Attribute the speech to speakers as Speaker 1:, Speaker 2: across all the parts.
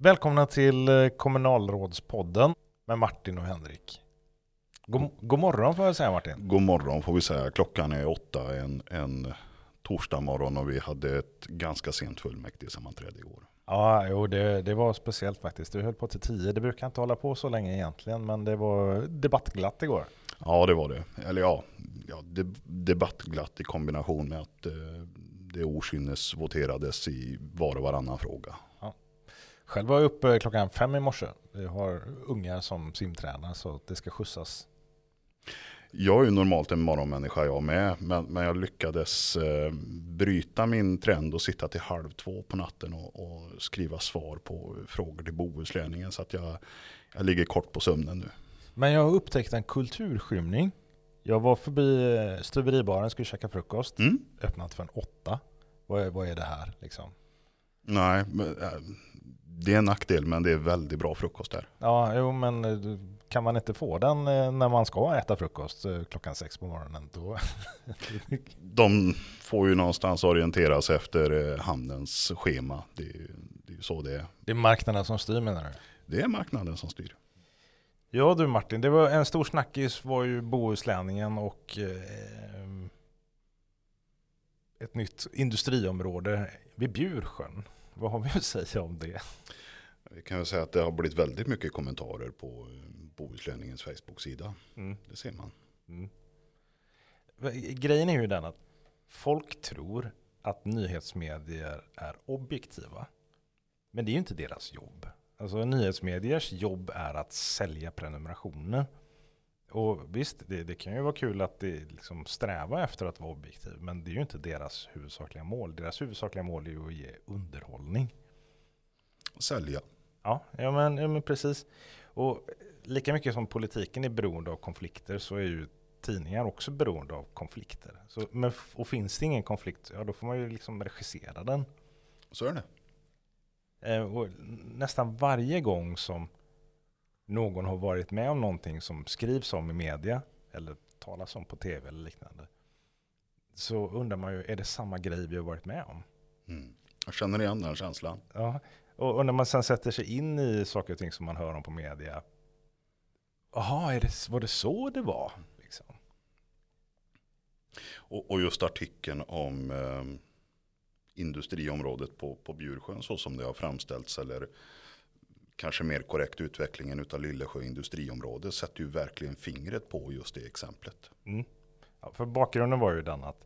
Speaker 1: Välkomna till eh, kommunalrådspodden med Martin och Henrik. God, god morgon får jag säga Martin.
Speaker 2: God morgon får vi säga. Klockan är åtta en, en torsdag morgon och vi hade ett ganska sent fullmäktigesammanträde igår.
Speaker 1: Ja, jo, det, det var speciellt faktiskt. Du höll på till tio. Det brukar inte hålla på så länge egentligen, men det var debattglatt igår.
Speaker 2: Ja, det var det. Eller ja, ja debattglatt i kombination med att eh, det okynnes voterades i var och varannan fråga.
Speaker 1: Själv var jag uppe klockan fem i morse. Vi har ungar som simtränar så det ska skjutsas.
Speaker 2: Jag är ju normalt en morgonmänniska jag med, men, men jag lyckades eh, bryta min trend och sitta till halv två på natten och, och skriva svar på frågor till Bohuslänningen. Så att jag, jag ligger kort på sömnen nu.
Speaker 1: Men jag har upptäckt en kulturskymning. Jag var förbi eh, stuveribaren, skulle käka frukost. Mm. Öppnat för en åtta. Vad är, vad är det här liksom?
Speaker 2: Nej, men, äh, det är en nackdel men det är väldigt bra frukost där.
Speaker 1: Ja, jo men eh, kan man inte få den när man ska äta frukost klockan sex på morgonen då?
Speaker 2: De får ju någonstans orientera sig efter hamnens schema. Det är, det är så det är.
Speaker 1: Det är marknaden som styr menar du?
Speaker 2: Det är marknaden som styr.
Speaker 1: Ja du Martin, det var en stor snackis var ju Bohuslänningen och eh, ett nytt industriområde vid Bjursjön. Vad har vi att säga om det?
Speaker 2: Vi kan väl säga att det har blivit väldigt mycket kommentarer på Bohuslänningens Facebook-sida. Mm. Det ser man. Mm.
Speaker 1: Grejen är ju den att folk tror att nyhetsmedier är objektiva. Men det är ju inte deras jobb. Alltså nyhetsmediers jobb är att sälja prenumerationer. Och visst, det, det kan ju vara kul att det liksom sträva efter att vara objektiv, men det är ju inte deras huvudsakliga mål. Deras huvudsakliga mål är ju att ge underhållning.
Speaker 2: Sälja.
Speaker 1: Ja, ja, men, ja men precis. Och lika mycket som politiken är beroende av konflikter så är ju tidningar också beroende av konflikter. Så, men, och finns det ingen konflikt, ja då får man ju liksom regissera den.
Speaker 2: Så är det.
Speaker 1: Eh, och nästan varje gång som någon har varit med om någonting som skrivs om i media eller talas om på tv eller liknande så undrar man ju, är det samma grej vi har varit med om?
Speaker 2: Mm. Jag känner igen den känslan.
Speaker 1: Ja, och, och, när man sen sätter sig in i saker och ting som man hör om på media. Jaha, var det så det var? Liksom.
Speaker 2: Och, och, just artikeln om eh, industriområdet på, på Bjursjön så som det har framställts eller kanske mer korrekt utvecklingen av Lillesjö industriområde sätter ju verkligen fingret på just det exemplet. Mm.
Speaker 1: Ja, för bakgrunden var ju den att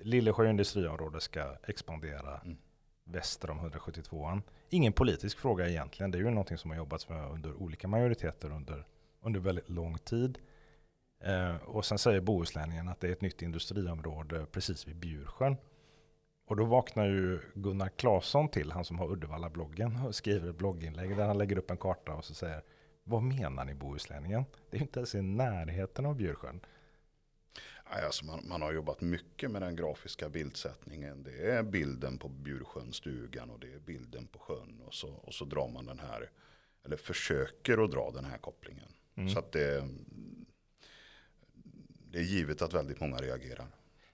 Speaker 1: Lillesjö industriområde ska expandera mm. väster om 172an. Ingen politisk fråga egentligen. Det är ju någonting som har jobbats med under olika majoriteter under, under väldigt lång tid. Eh, och sen säger Bohuslänningen att det är ett nytt industriområde precis vid Bjursjön. Och då vaknar ju Gunnar Claesson till, han som har Uddevalla-bloggen, och skriver ett blogginlägg där han lägger upp en karta och så säger Vad menar ni Bohuslänningen? Det är inte ens i närheten av Bjursjön.
Speaker 2: Alltså man, man, har jobbat mycket med den grafiska bildsättningen. Det är bilden på Bjursjönstugan och det är bilden på sjön. Och så, och så drar man den här, eller försöker att dra den här kopplingen. Mm. Så att det, det är givet att väldigt många reagerar.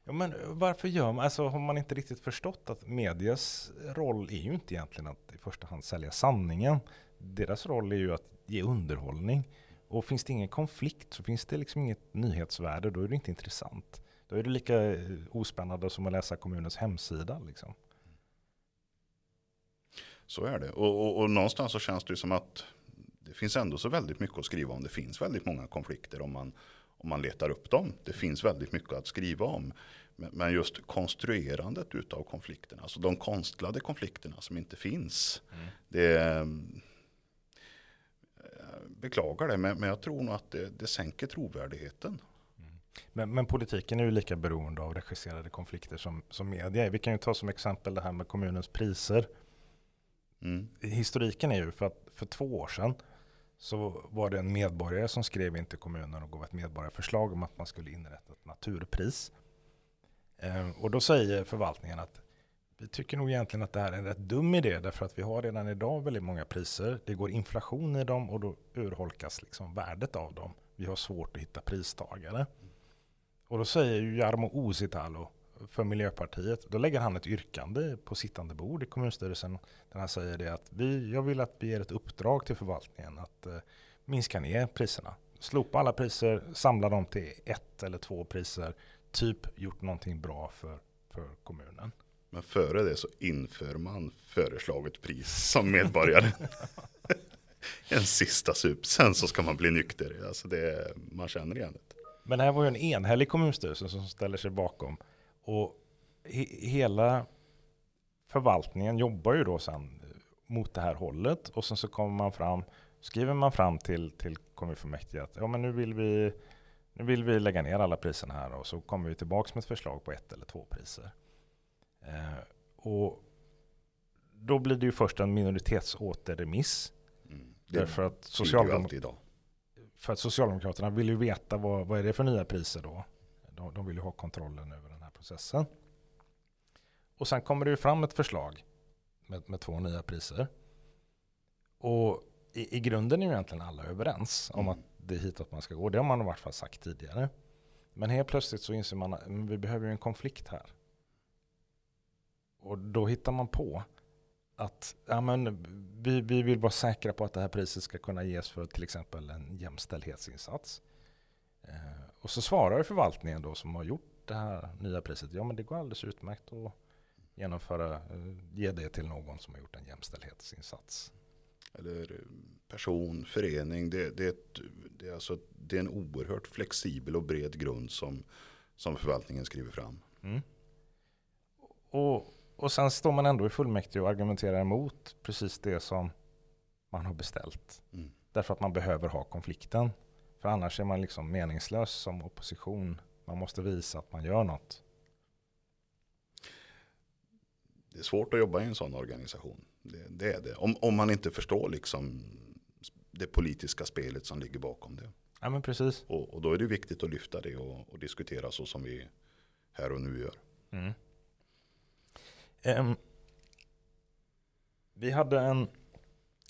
Speaker 1: Ja, men varför gör man, alltså har man inte riktigt förstått att medias roll är ju inte egentligen att i första hand sälja sanningen. Deras roll är ju att ge underhållning. Och finns det ingen konflikt så finns det liksom inget nyhetsvärde, då är det inte intressant. Då är det lika eh, ospännande som att läsa kommunens hemsida. Liksom.
Speaker 2: Så är det. Och, och, och någonstans så känns det som att det finns ändå så väldigt mycket att skriva om. Det finns väldigt många konflikter om man om man letar upp dem. Det finns väldigt mycket att skriva om. Men just konstruerandet av konflikterna, alltså de konstlade konflikterna som inte finns. Mm. Det jag beklagar det, men jag tror nog att det, det sänker trovärdigheten.
Speaker 1: Mm. Men, men, politiken är ju lika beroende av regisserade konflikter som, som media är. Vi kan ju ta som exempel det här med kommunens priser. Mm. Historiken är ju för att för två år sedan så var det en medborgare som skrev in till kommunen och gav ett medborgarförslag om att man skulle inrätta ett naturpris. Ehm, och då säger förvaltningen att vi tycker nog egentligen att det här är en rätt dum idé därför att vi har redan idag väldigt många priser. Det går inflation i dem och då urholkas liksom värdet av dem. Vi har svårt att hitta pristagare. Och då säger ju Jarmo Uusitalo, för Miljöpartiet, då lägger han ett yrkande på sittande bord i kommunstyrelsen. Där han säger det att vi, jag vill att vi ger ett uppdrag till förvaltningen att eh, minska ner priserna. Slopa alla priser, samla dem till ett eller två priser. Typ gjort någonting bra för, för kommunen.
Speaker 2: Men före det så inför man föreslaget pris som medborgare. en sista sup, sen så ska man bli nykter. Alltså det, man känner igen det.
Speaker 1: Men det här var ju en enhällig kommunstyrelse som ställer sig bakom. Och he hela förvaltningen jobbar ju då sen mot det här hållet. Och sen så kommer man fram, skriver man fram till, till kommunfullmäktige att ja, men nu, vill vi, nu vill vi lägga ner alla priserna här och så kommer vi tillbaka med ett förslag på ett eller två priser. Eh, och då blir det ju först en minoritetsåterremiss. Mm.
Speaker 2: Därför att, Socialdemok
Speaker 1: för att Socialdemokraterna vill ju veta vad, vad är det för nya priser då. De, de vill ju ha kontrollen över den processen. Och sen kommer det ju fram ett förslag med, med två nya priser. Och i, i grunden är ju egentligen alla överens om mm. att det är hitåt man ska gå. Det har man i vart fall sagt tidigare. Men helt plötsligt så inser man att vi behöver en konflikt här. Och då hittar man på att ja, men, vi, vi vill vara säkra på att det här priset ska kunna ges för till exempel en jämställdhetsinsats. Eh, och så svarar förvaltningen då som har gjort det här nya priset, ja men det går alldeles utmärkt att genomföra, eh, ge det till någon som har gjort en jämställdhetsinsats.
Speaker 2: Eller eh, person, förening, det, det, det, är alltså, det är en oerhört flexibel och bred grund som, som förvaltningen skriver fram. Mm.
Speaker 1: Och och sen står man ändå i fullmäktige och argumenterar emot precis det som man har beställt. Mm. Därför att man behöver ha konflikten. För annars är man liksom meningslös som opposition. Man måste visa att man gör något.
Speaker 2: Det är svårt att jobba i en sån organisation. Det, det är det. Om, om man inte förstår liksom det politiska spelet som ligger bakom det.
Speaker 1: Ja men precis.
Speaker 2: Och, och då är det viktigt att lyfta det och, och, diskutera så som vi här och nu gör. Mm.
Speaker 1: Um, vi hade en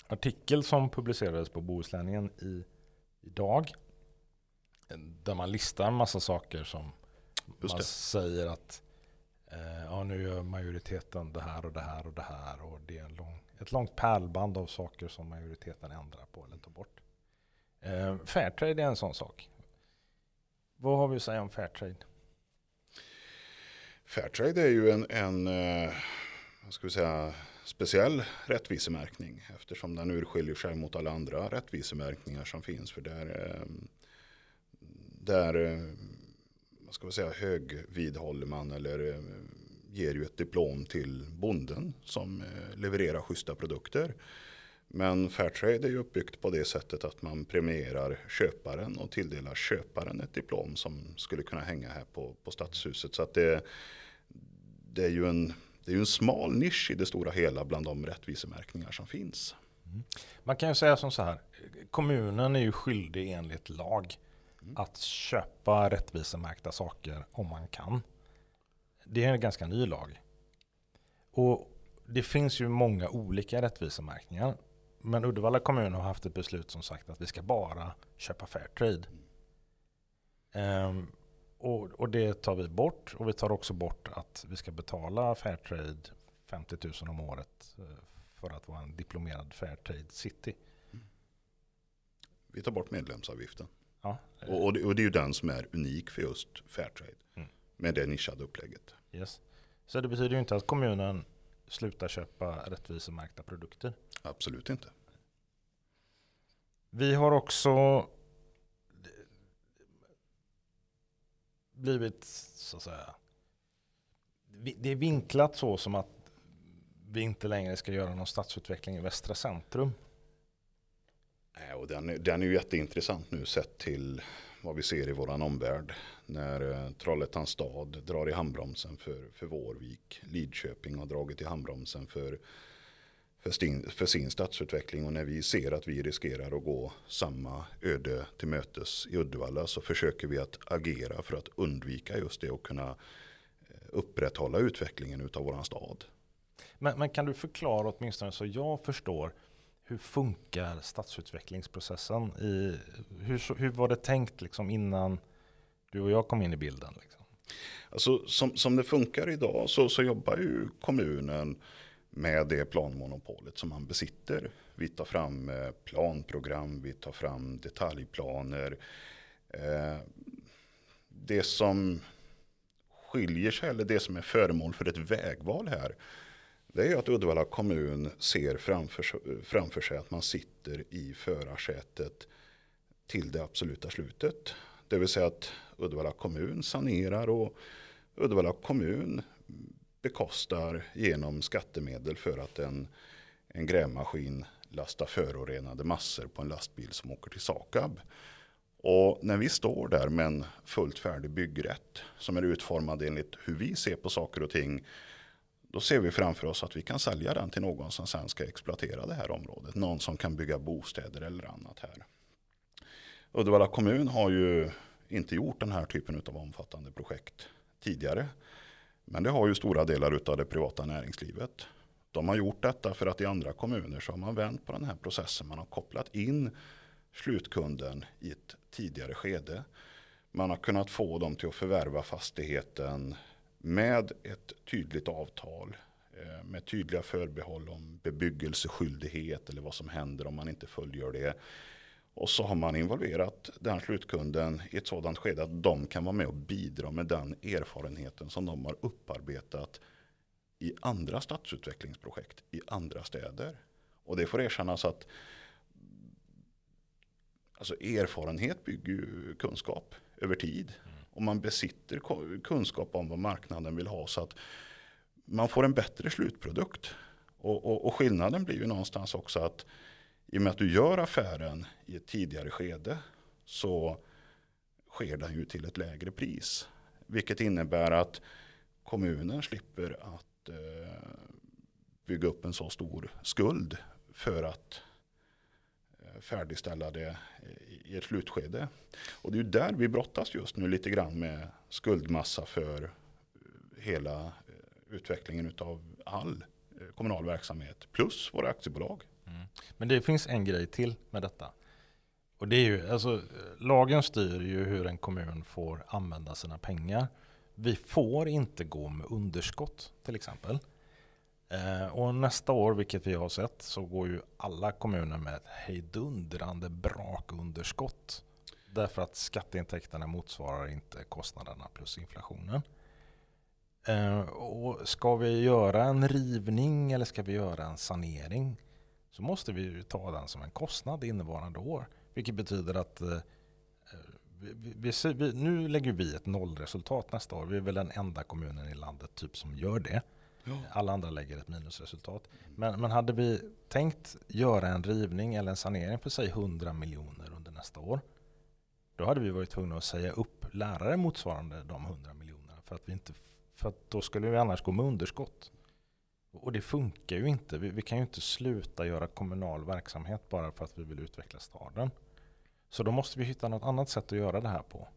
Speaker 1: artikel som publicerades på Bohuslänningen i, idag. Där man listar en massa saker som man säger att eh, ja, nu gör majoriteten det här och det här och det här. Och det är en lång, ett långt pärlband av saker som majoriteten ändrar på eller tar bort. Eh, Fairtrade är en sån sak. Vad har vi att säga om Fairtrade?
Speaker 2: Fairtrade är ju en, en eh, vad ska vi säga, speciell rättvisemärkning eftersom den urskiljer sig mot alla andra rättvisemärkningar som finns. För där, eh, där eh, vad ska man säga, högvidhåller man eller eh, ger ju ett diplom till bonden som eh, levererar schyssta produkter. Men Fairtrade är ju uppbyggt på det sättet att man premierar köparen och tilldelar köparen ett diplom som skulle kunna hänga här på, på stadshuset. Så att det, det är ju en, det är en smal nisch i det stora hela bland de rättvisemärkningar som finns.
Speaker 1: Mm. Man kan ju säga som så här, kommunen är ju skyldig enligt lag mm. att köpa rättvisemärkta saker om man kan. Det är en ganska ny lag. Och det finns ju många olika rättvisemärkningar. Men Uddevalla kommun har haft ett beslut som sagt att vi ska bara köpa Fairtrade. Mm. Um, och, och, det tar vi bort. Och vi tar också bort att vi ska betala Fairtrade 50 000 om året eh, för att vara en diplomerad Fairtrade City. Mm.
Speaker 2: Vi tar bort medlemsavgiften. Ja. Och, det, och, det, är ju den som är unik för just Fairtrade. Mm. Med det nischade upplägget.
Speaker 1: Yes. Så det betyder ju inte att kommunen slutar köpa rättvisemärkta produkter.
Speaker 2: Absolut inte.
Speaker 1: Vi har också blivit så att säga. Det är vinklat så som att vi inte längre ska göra någon stadsutveckling i västra centrum.
Speaker 2: Eh, och den, den är ju jätteintressant nu sett till vad vi ser i våran omvärld. När eh, Trollhättans stad drar i handbromsen för, för Vårvik. Lidköping har dragit i handbromsen för för sin, för sin stadsutveckling och när vi ser att vi riskerar att gå samma öde till mötes i Uddevalla så försöker vi att agera för att undvika just det och kunna eh, upprätthålla utvecklingen av våran stad.
Speaker 1: Men, men, kan du förklara åtminstone så jag förstår hur funkar stadsutvecklingsprocessen? I, hur, hur var det tänkt liksom innan du och jag kom in i bilden? Liksom?
Speaker 2: Alltså, som, som det funkar idag så, så jobbar ju kommunen med det planmonopolet som man besitter. Vi tar fram eh, planprogram, vi tar fram detaljplaner. Eh, det som skiljer sig, eller det som är föremål för ett vägval här, det är att Uddevalla kommun ser framför, framför sig att man sitter i förarsätet till det absoluta slutet. Det vill säga att Uddevalla kommun sanerar och Uddevalla kommun bekostar genom skattemedel för att en, en grävmaskin lastar förorenade massor på en lastbil som åker till Sakab. Och när vi står där med en fullt färdig byggrätt som är utformad enligt hur vi ser på saker och ting då ser vi framför oss att vi kan sälja den till någon som sen ska exploatera det här området. Någon som kan bygga bostäder eller annat här. Uddevalla kommun har ju inte gjort den här typen av omfattande projekt tidigare. Men det har ju stora delar av det privata näringslivet. De har gjort detta för att i andra kommuner så har man vänt på den här processen. Man har kopplat in slutkunden i ett tidigare skede. Man har kunnat få dem till att förvärva fastigheten med ett tydligt avtal eh, med tydliga förbehåll om bebyggelseskyldighet eller vad som händer om man inte följer det. Och så har man involverat den slutkunden i ett sådant skede att de kan vara med och bidra med den erfarenheten som de har upparbetat i andra stadsutvecklingsprojekt i andra städer. Och det får erkännas att alltså erfarenhet bygger ju kunskap över tid. Om man besitter kunskap om vad marknaden vill ha så att man får en bättre slutprodukt. Och, och, och skillnaden blir ju någonstans också att i och med att du gör affären i ett tidigare skede så sker den ju till ett lägre pris. Vilket innebär att kommunen slipper att eh, bygga upp en så stor skuld för att färdigställa det eh, i ett slutskede. Och det är ju där vi brottas just nu lite grann med skuldmassa för eh, hela eh, utvecklingen av all kommunal verksamhet plus våra aktiebolag.
Speaker 1: Mm. Men det finns en grej till med detta. Och det är ju, alltså, lagen styr ju hur en kommun får använda sina pengar. Vi får inte gå med underskott till exempel. Eh, och nästa år, vilket vi har sett, så går ju alla kommuner med ett hejdundrande brakunderskott. Därför att skatteintäkterna motsvarar inte kostnaderna plus inflationen. Eh, och ska vi göra en rivning eller ska vi göra en sanering så måste vi ta den som en kostnad innevarande år. Vilket betyder att eh, vi, vi, vi, nu lägger vi ett nollresultat nästa år. Vi är väl den enda kommunen i landet typ som gör det. Ja. Alla andra lägger ett minusresultat. Men, men hade vi tänkt göra en rivning eller en sanering för sig 100 miljoner under nästa år. Då hade vi varit tvungna att säga upp lärare motsvarande de 100 miljonerna. För att, vi inte, för att då skulle vi annars gå med underskott. Och det funkar ju inte. Vi, vi, kan ju inte sluta göra kommunal verksamhet bara för att vi vill utveckla staden. Så då måste vi hitta något annat sätt att göra det här på.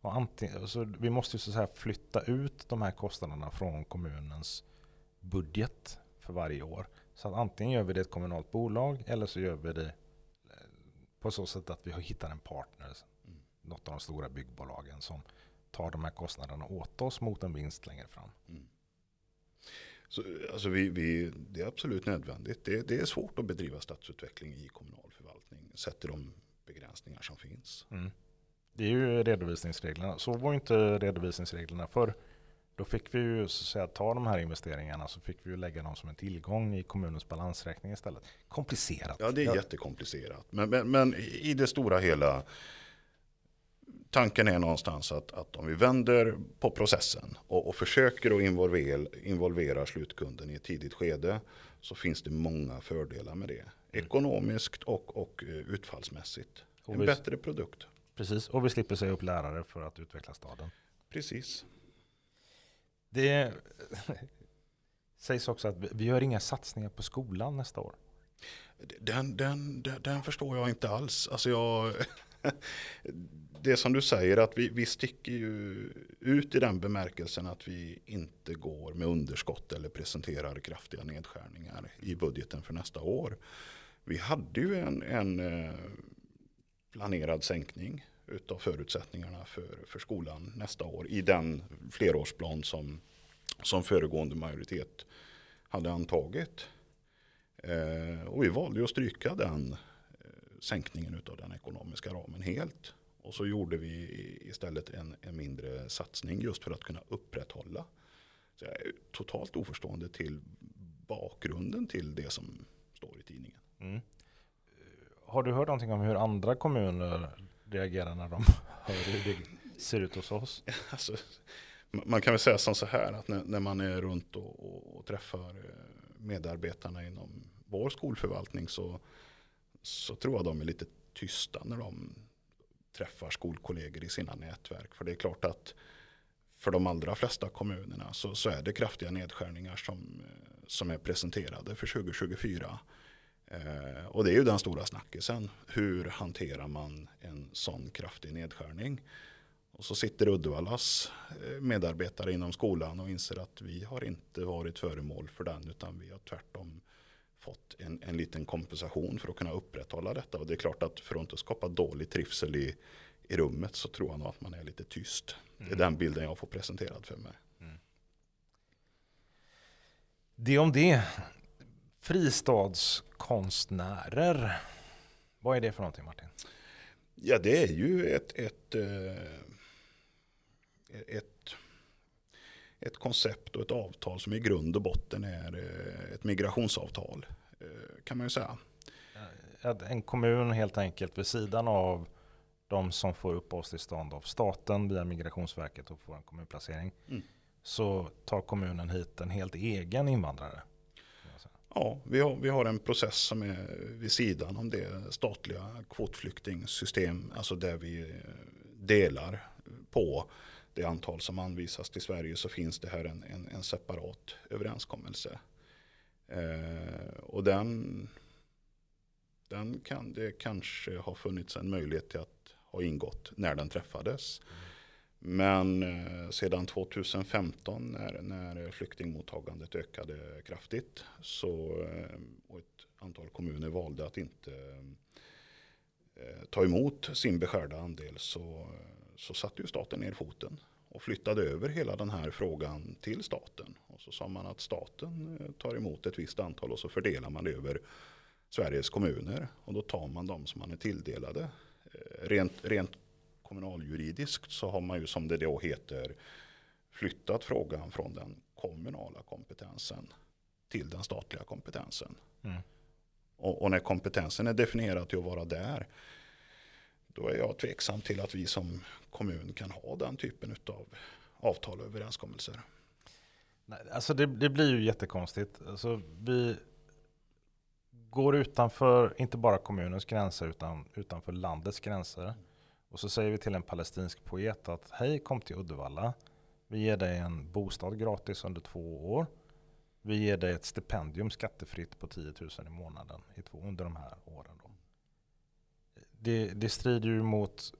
Speaker 1: Och antingen, så alltså, vi måste ju så att säga flytta ut de här kostnaderna från kommunens budget för varje år. Så att antingen gör vi det ett kommunalt bolag eller så gör vi det eh, på så sätt att vi hittar en partner, mm. något av de stora byggbolagen som tar de här kostnaderna åt oss mot en vinst längre fram. Mm.
Speaker 2: Så, alltså vi, vi, det är absolut nödvändigt. Det, det, är svårt att bedriva stadsutveckling i kommunal förvaltning sett till de begränsningar som finns. Mm.
Speaker 1: Det är ju redovisningsreglerna. Så var inte redovisningsreglerna för då fick vi ju så att säga, ta de här investeringarna så fick vi ju lägga dem som en tillgång i kommunens balansräkning istället. Komplicerat.
Speaker 2: Ja, det är jättekomplicerat. Men, men, men i det stora hela tanken är någonstans att, att om vi vänder på processen och, och försöker att involvera, involvera slutkunden i ett tidigt skede så finns det många fördelar med det. Mm. Ekonomiskt och, och eh, utfallsmässigt. Och en vi, bättre produkt.
Speaker 1: Precis, och vi slipper säga upp lärare för att utveckla staden.
Speaker 2: Precis.
Speaker 1: Det sägs också att vi gör inga satsningar på skolan nästa år.
Speaker 2: Den, den, den, den förstår jag inte alls. Alltså jag, det som du säger att vi, vi sticker ju ut i den bemärkelsen att vi inte går med underskott eller presenterar kraftiga nedskärningar i budgeten för nästa år. Vi hade ju en, en eh, planerad sänkning utav förutsättningarna för, för skolan nästa år i den flerårsplan som, som föregående majoritet hade antagit. Eh, och vi valde att stryka den eh, sänkningen av den ekonomiska ramen helt. Och så gjorde vi istället en, en mindre satsning just för att kunna upprätthålla. Så jag är totalt oförstående till bakgrunden till det som står i tidningen. Mm.
Speaker 1: Har du hört någonting om hur andra kommuner reagerar när de hör hur det ser ut hos oss?
Speaker 2: Alltså, man kan väl säga som så här att när, när man är runt och, och, och, träffar eh, medarbetarna inom vår skolförvaltning så, så tror jag de är lite tysta när de träffar skolkollegor i sina nätverk. För det är klart att för de allra flesta kommunerna så, så är det kraftiga nedskärningar som, eh, som är presenterade för 2024. Eh, och det är ju den stora snackisen. Hur hanterar man en sån kraftig nedskärning? Och så sitter Uddevallas eh, medarbetare inom skolan och inser att vi har inte varit föremål för den utan vi har tvärtom fått en, en liten kompensation för att kunna upprätthålla detta. Och det är klart att för att inte skapa dålig trivsel i, i rummet så tror jag nog att man är lite tyst. Mm. Det är den bilden jag får presenterad för mig. Mm.
Speaker 1: Det om det. Fristadskonstnärer. Vad är det för någonting Martin?
Speaker 2: Ja det är ju ett, ett, eh, ett, ett koncept och ett avtal som i grund och botten är eh, ett migrationsavtal. Eh, kan man ju säga.
Speaker 1: En kommun helt enkelt vid sidan av de som får uppehållstillstånd av staten via Migrationsverket och får en kommunplacering. Mm. Så tar kommunen hit en helt egen invandrare.
Speaker 2: Ja, vi har, vi har en process som är vid sidan om det statliga kvotflyktingsystem, alltså där vi eh, delar på det antal som anvisas till Sverige så finns det här en, en, en separat överenskommelse. Eh, och den, den kan det kanske ha funnits en möjlighet till att ha ingått när den träffades. Mm. Men eh, sedan 2015 när, när flyktingmottagandet ökade kraftigt så, eh, och ett antal kommuner valde att inte eh, ta emot sin beskärda andel så, så satte ju staten ner foten och flyttade över hela den här frågan till staten. Och så sa man att staten tar emot ett visst antal och så fördelar man det över Sveriges kommuner. Och då tar man de som man är tilldelade. Rent, rent kommunaljuridiskt så har man ju som det då heter flyttat frågan från den kommunala kompetensen till den statliga kompetensen. Mm. Och, och, när kompetensen är definierad till att vara där då är jag tveksam till att vi som kommun kan ha den typen av avtal och överenskommelser.
Speaker 1: Nej, alltså det, det blir ju jättekonstigt. Alltså vi går utanför, inte bara kommunens gränser, utan utanför landets gränser. Och så säger vi till en palestinsk poet att hej kom till Uddevalla. Vi ger dig en bostad gratis under två år. Vi ger dig ett stipendium skattefritt på 10 000 i månaden i två, under de här åren. Då. Det, det strider ju mot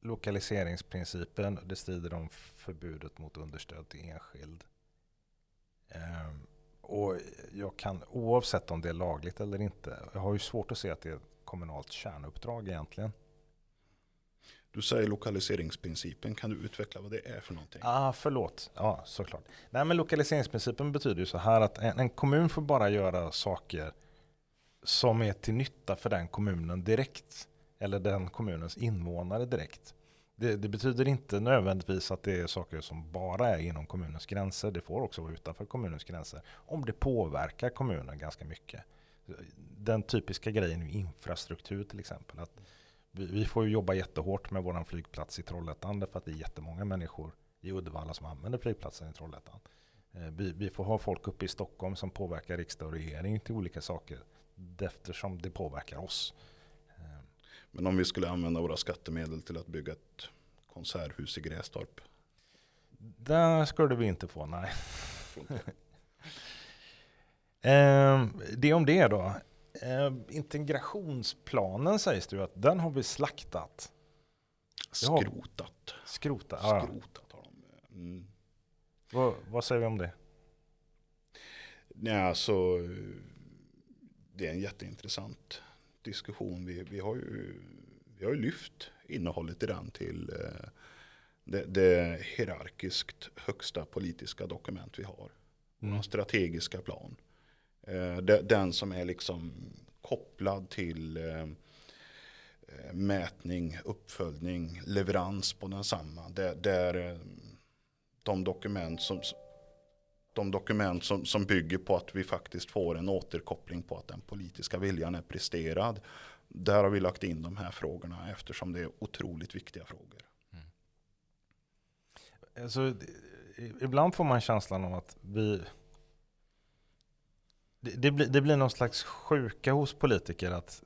Speaker 1: lokaliseringsprincipen. Det strider om förbudet mot understöd till enskild. Ehm, och jag kan, oavsett om det är lagligt eller inte, jag har ju svårt att se att det är ett kommunalt kärnuppdrag egentligen.
Speaker 2: Du säger lokaliseringsprincipen. Kan du utveckla vad det är för någonting?
Speaker 1: ah, förlåt. Ja, såklart. Nej, men lokaliseringsprincipen betyder ju så här att en, en, kommun får bara göra saker som är till nytta för den kommunen direkt. Eller den kommunens invånare direkt. Det, det, betyder inte nödvändigtvis att det är saker som bara är inom kommunens gränser. Det får också vara utanför kommunens gränser. Om det påverkar kommunen ganska mycket. Den typiska grejen är infrastruktur till exempel. Att vi, får ju jobba jättehårt med vår flygplats i Trollhättan därför att det är jättemånga människor i Uddevalla som använder flygplatsen i Trollhättan. Eh, vi, vi, får ha folk uppe i Stockholm som påverkar riksdag och regering till olika saker eftersom det påverkar oss. Eh,
Speaker 2: Men om vi skulle använda våra skattemedel till att bygga ett konserthus i Grästorp?
Speaker 1: Det skulle vi inte få, nej. Ehm, det om det då. Eh, integrationsplanen sägs det ju att den har vi slaktat.
Speaker 2: Skrotat.
Speaker 1: Skrotat, ja. Skrotat har de. Mm. Vad, vad, säger vi om det?
Speaker 2: Nej, alltså, det är en jätteintressant diskussion. Vi, vi, har, ju, vi har ju lyft innehållet i den till eh, det, det hierarkiskt högsta politiska dokument vi har. Mm. Strategiska plan. Eh, den som är liksom kopplad till eh, eh, mätning, uppföljning, leverans på densamma. Där, där de dokument som de dokument som, som bygger på att vi faktiskt får en återkoppling på att den politiska viljan är presterad. Där har vi lagt in de här frågorna eftersom det är otroligt viktiga frågor. Mm.
Speaker 1: Alltså, ibland får man känslan av att vi det, det, blir, det blir någon slags sjuka hos politiker att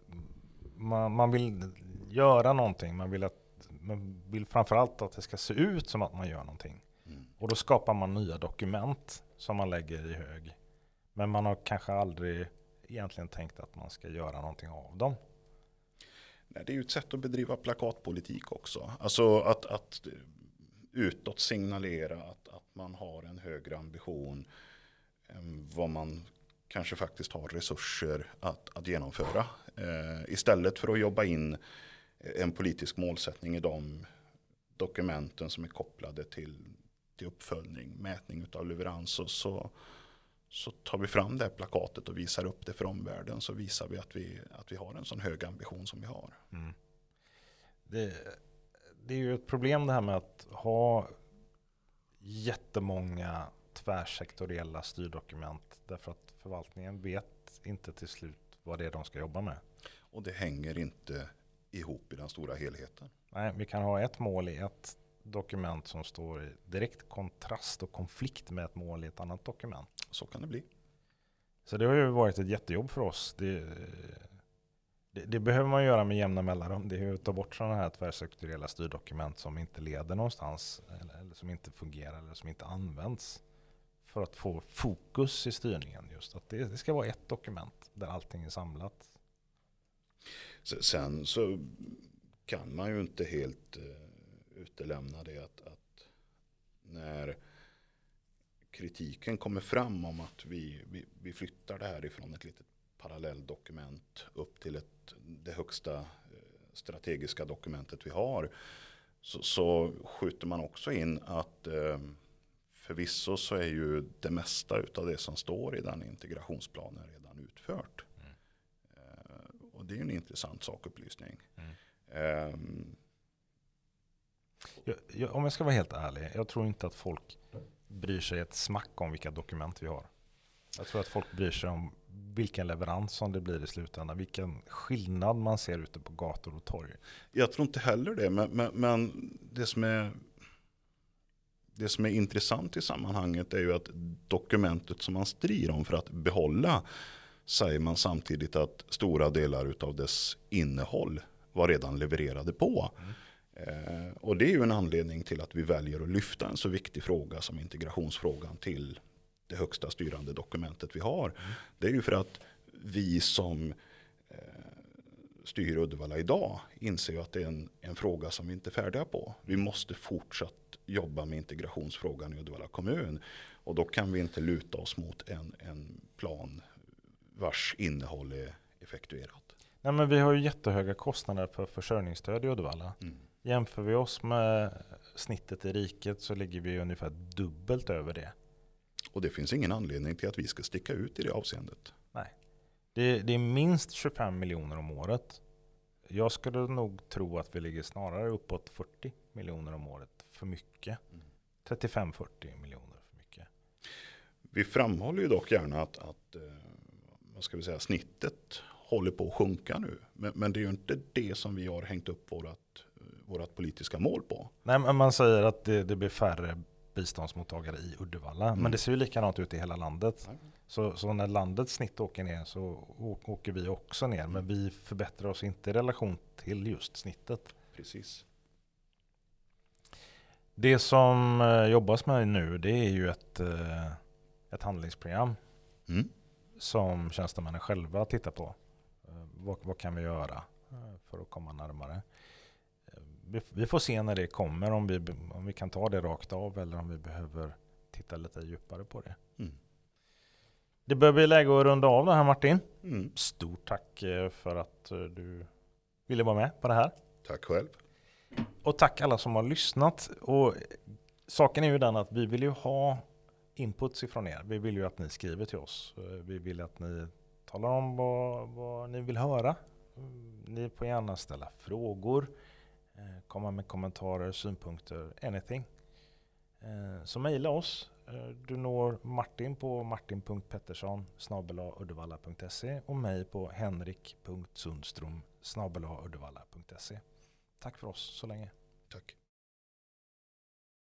Speaker 1: man, man vill göra någonting. Man vill, att, man vill framförallt att det ska se ut som att man gör någonting. Mm. Och då skapar man nya dokument som man lägger i hög. Men man har kanske aldrig egentligen tänkt att man ska göra någonting av dem.
Speaker 2: Nej, det är ju ett sätt att bedriva plakatpolitik också. Alltså att, att utåt signalera att, att man har en högre ambition än vad man kanske faktiskt har resurser att, att genomföra. Eh, istället för att jobba in en politisk målsättning i de dokumenten som är kopplade till till uppföljning, mätning av leverans och så, så tar vi fram det här plakatet och visar upp det för omvärlden så visar vi att vi, att vi har en sån hög ambition som vi har. Mm.
Speaker 1: Det, det är ju ett problem det här med att ha jättemånga tvärsektoriella styrdokument därför att förvaltningen vet inte till slut vad det är de ska jobba med.
Speaker 2: Och det hänger inte ihop i den stora helheten.
Speaker 1: Nej, vi kan ha ett mål i ett dokument som står i direkt kontrast och konflikt med ett mål i ett annat dokument.
Speaker 2: Så kan det bli.
Speaker 1: Så det har ju varit ett jättejobb för oss. Det, det, det behöver man göra med jämna mellanrum. Det är att ta bort sådana här tvärsektoriella styrdokument som inte leder någonstans, eller, eller, som inte fungerar eller som inte används. För att få fokus i styrningen. Just att det, det ska vara ett dokument där allting är samlat.
Speaker 2: Sen så kan man ju inte helt eh, utelämna det att, att när kritiken kommer fram om att vi, vi, vi flyttar det här ifrån ett litet parallelldokument upp till ett, det högsta eh, strategiska dokumentet vi har så, så skjuter man också in att eh, förvisso så är ju det mesta av det som står i den integrationsplanen redan utfört. Mm. Eh, och det är en intressant sakupplysning. Mm. Eh,
Speaker 1: jag, jag, om jag ska vara helt ärlig, jag tror inte att folk bryr sig ett smack om vilka dokument vi har. Jag tror att folk bryr sig om vilken leverans som det blir i slutändan, vilken skillnad man ser ute på gator och torg.
Speaker 2: Jag tror inte heller det, men, men, men det, som är, det som är intressant i sammanhanget är ju att dokumentet som man strider om för att behålla säger man samtidigt att stora delar av dess innehåll var redan levererade på. Mm. Eh, och det är ju en anledning till att vi väljer att lyfta en så viktig fråga som integrationsfrågan till det högsta styrande dokumentet vi har. Mm. Det är ju för att vi som eh, styr Uddevalla idag inser ju att det är en, en fråga som vi inte är färdiga på. Vi måste fortsatt jobba med integrationsfrågan i Uddevalla kommun. Och då kan vi inte luta oss mot en, en plan vars innehåll är effektuerat.
Speaker 1: Nej, men vi har ju jättehöga kostnader för försörjningsstöd i Uddevalla. Mm. Jämför vi oss med snittet i riket så ligger vi ungefär dubbelt över det.
Speaker 2: Och det finns ingen anledning till att vi ska sticka ut i det avseendet.
Speaker 1: Nej. Det, det är minst 25 miljoner om året. Jag skulle nog tro att vi ligger snarare uppåt 40 miljoner om året för mycket. Mm. 35-40 miljoner för mycket.
Speaker 2: Vi framhåller ju dock gärna att, att eh, vad ska vi säga, snittet håller på att sjunka nu. Men, men, det är ju inte det som vi har hängt upp vårat vårt politiska mål på.
Speaker 1: Nej, men man säger att det, det blir färre biståndsmottagare i Uddevalla. Mm. Men det ser ju likadant ut i hela landet. Mm. Så, så, när landets snitt åker ner så åker vi också ner. Men vi förbättrar oss inte i relation till just snittet.
Speaker 2: Precis.
Speaker 1: Det som eh, jobbas med nu det är ju ett, eh, ett handlingsprogram. Mm. Som tjänstemännen själva tittar på. Eh, vad, vad kan vi göra för att komma närmare? vi får se när det kommer, om vi, om vi kan ta det rakt av eller om vi behöver titta lite djupare på det. Mm. Det börjar bli läge att runda av det här Martin. Mm. Stort tack eh, för att eh, du ville vara med på det här.
Speaker 2: Tack själv.
Speaker 1: och tack alla som har lyssnat. Och saken är ju den att vi vill ju ha inputs ifrån er. Vi vill ju att ni skriver till oss. Vi vill att ni talar om vad, vad ni vill höra. Ni får gärna ställa frågor, eh, komma med kommentarer, synpunkter, anything. Eh, så mejla oss. Eh, du når Martin på martin.pettersson uddevalla.se och mig på henrik.sundstrom uddevalla.se. Tack för oss så länge.
Speaker 2: Tack.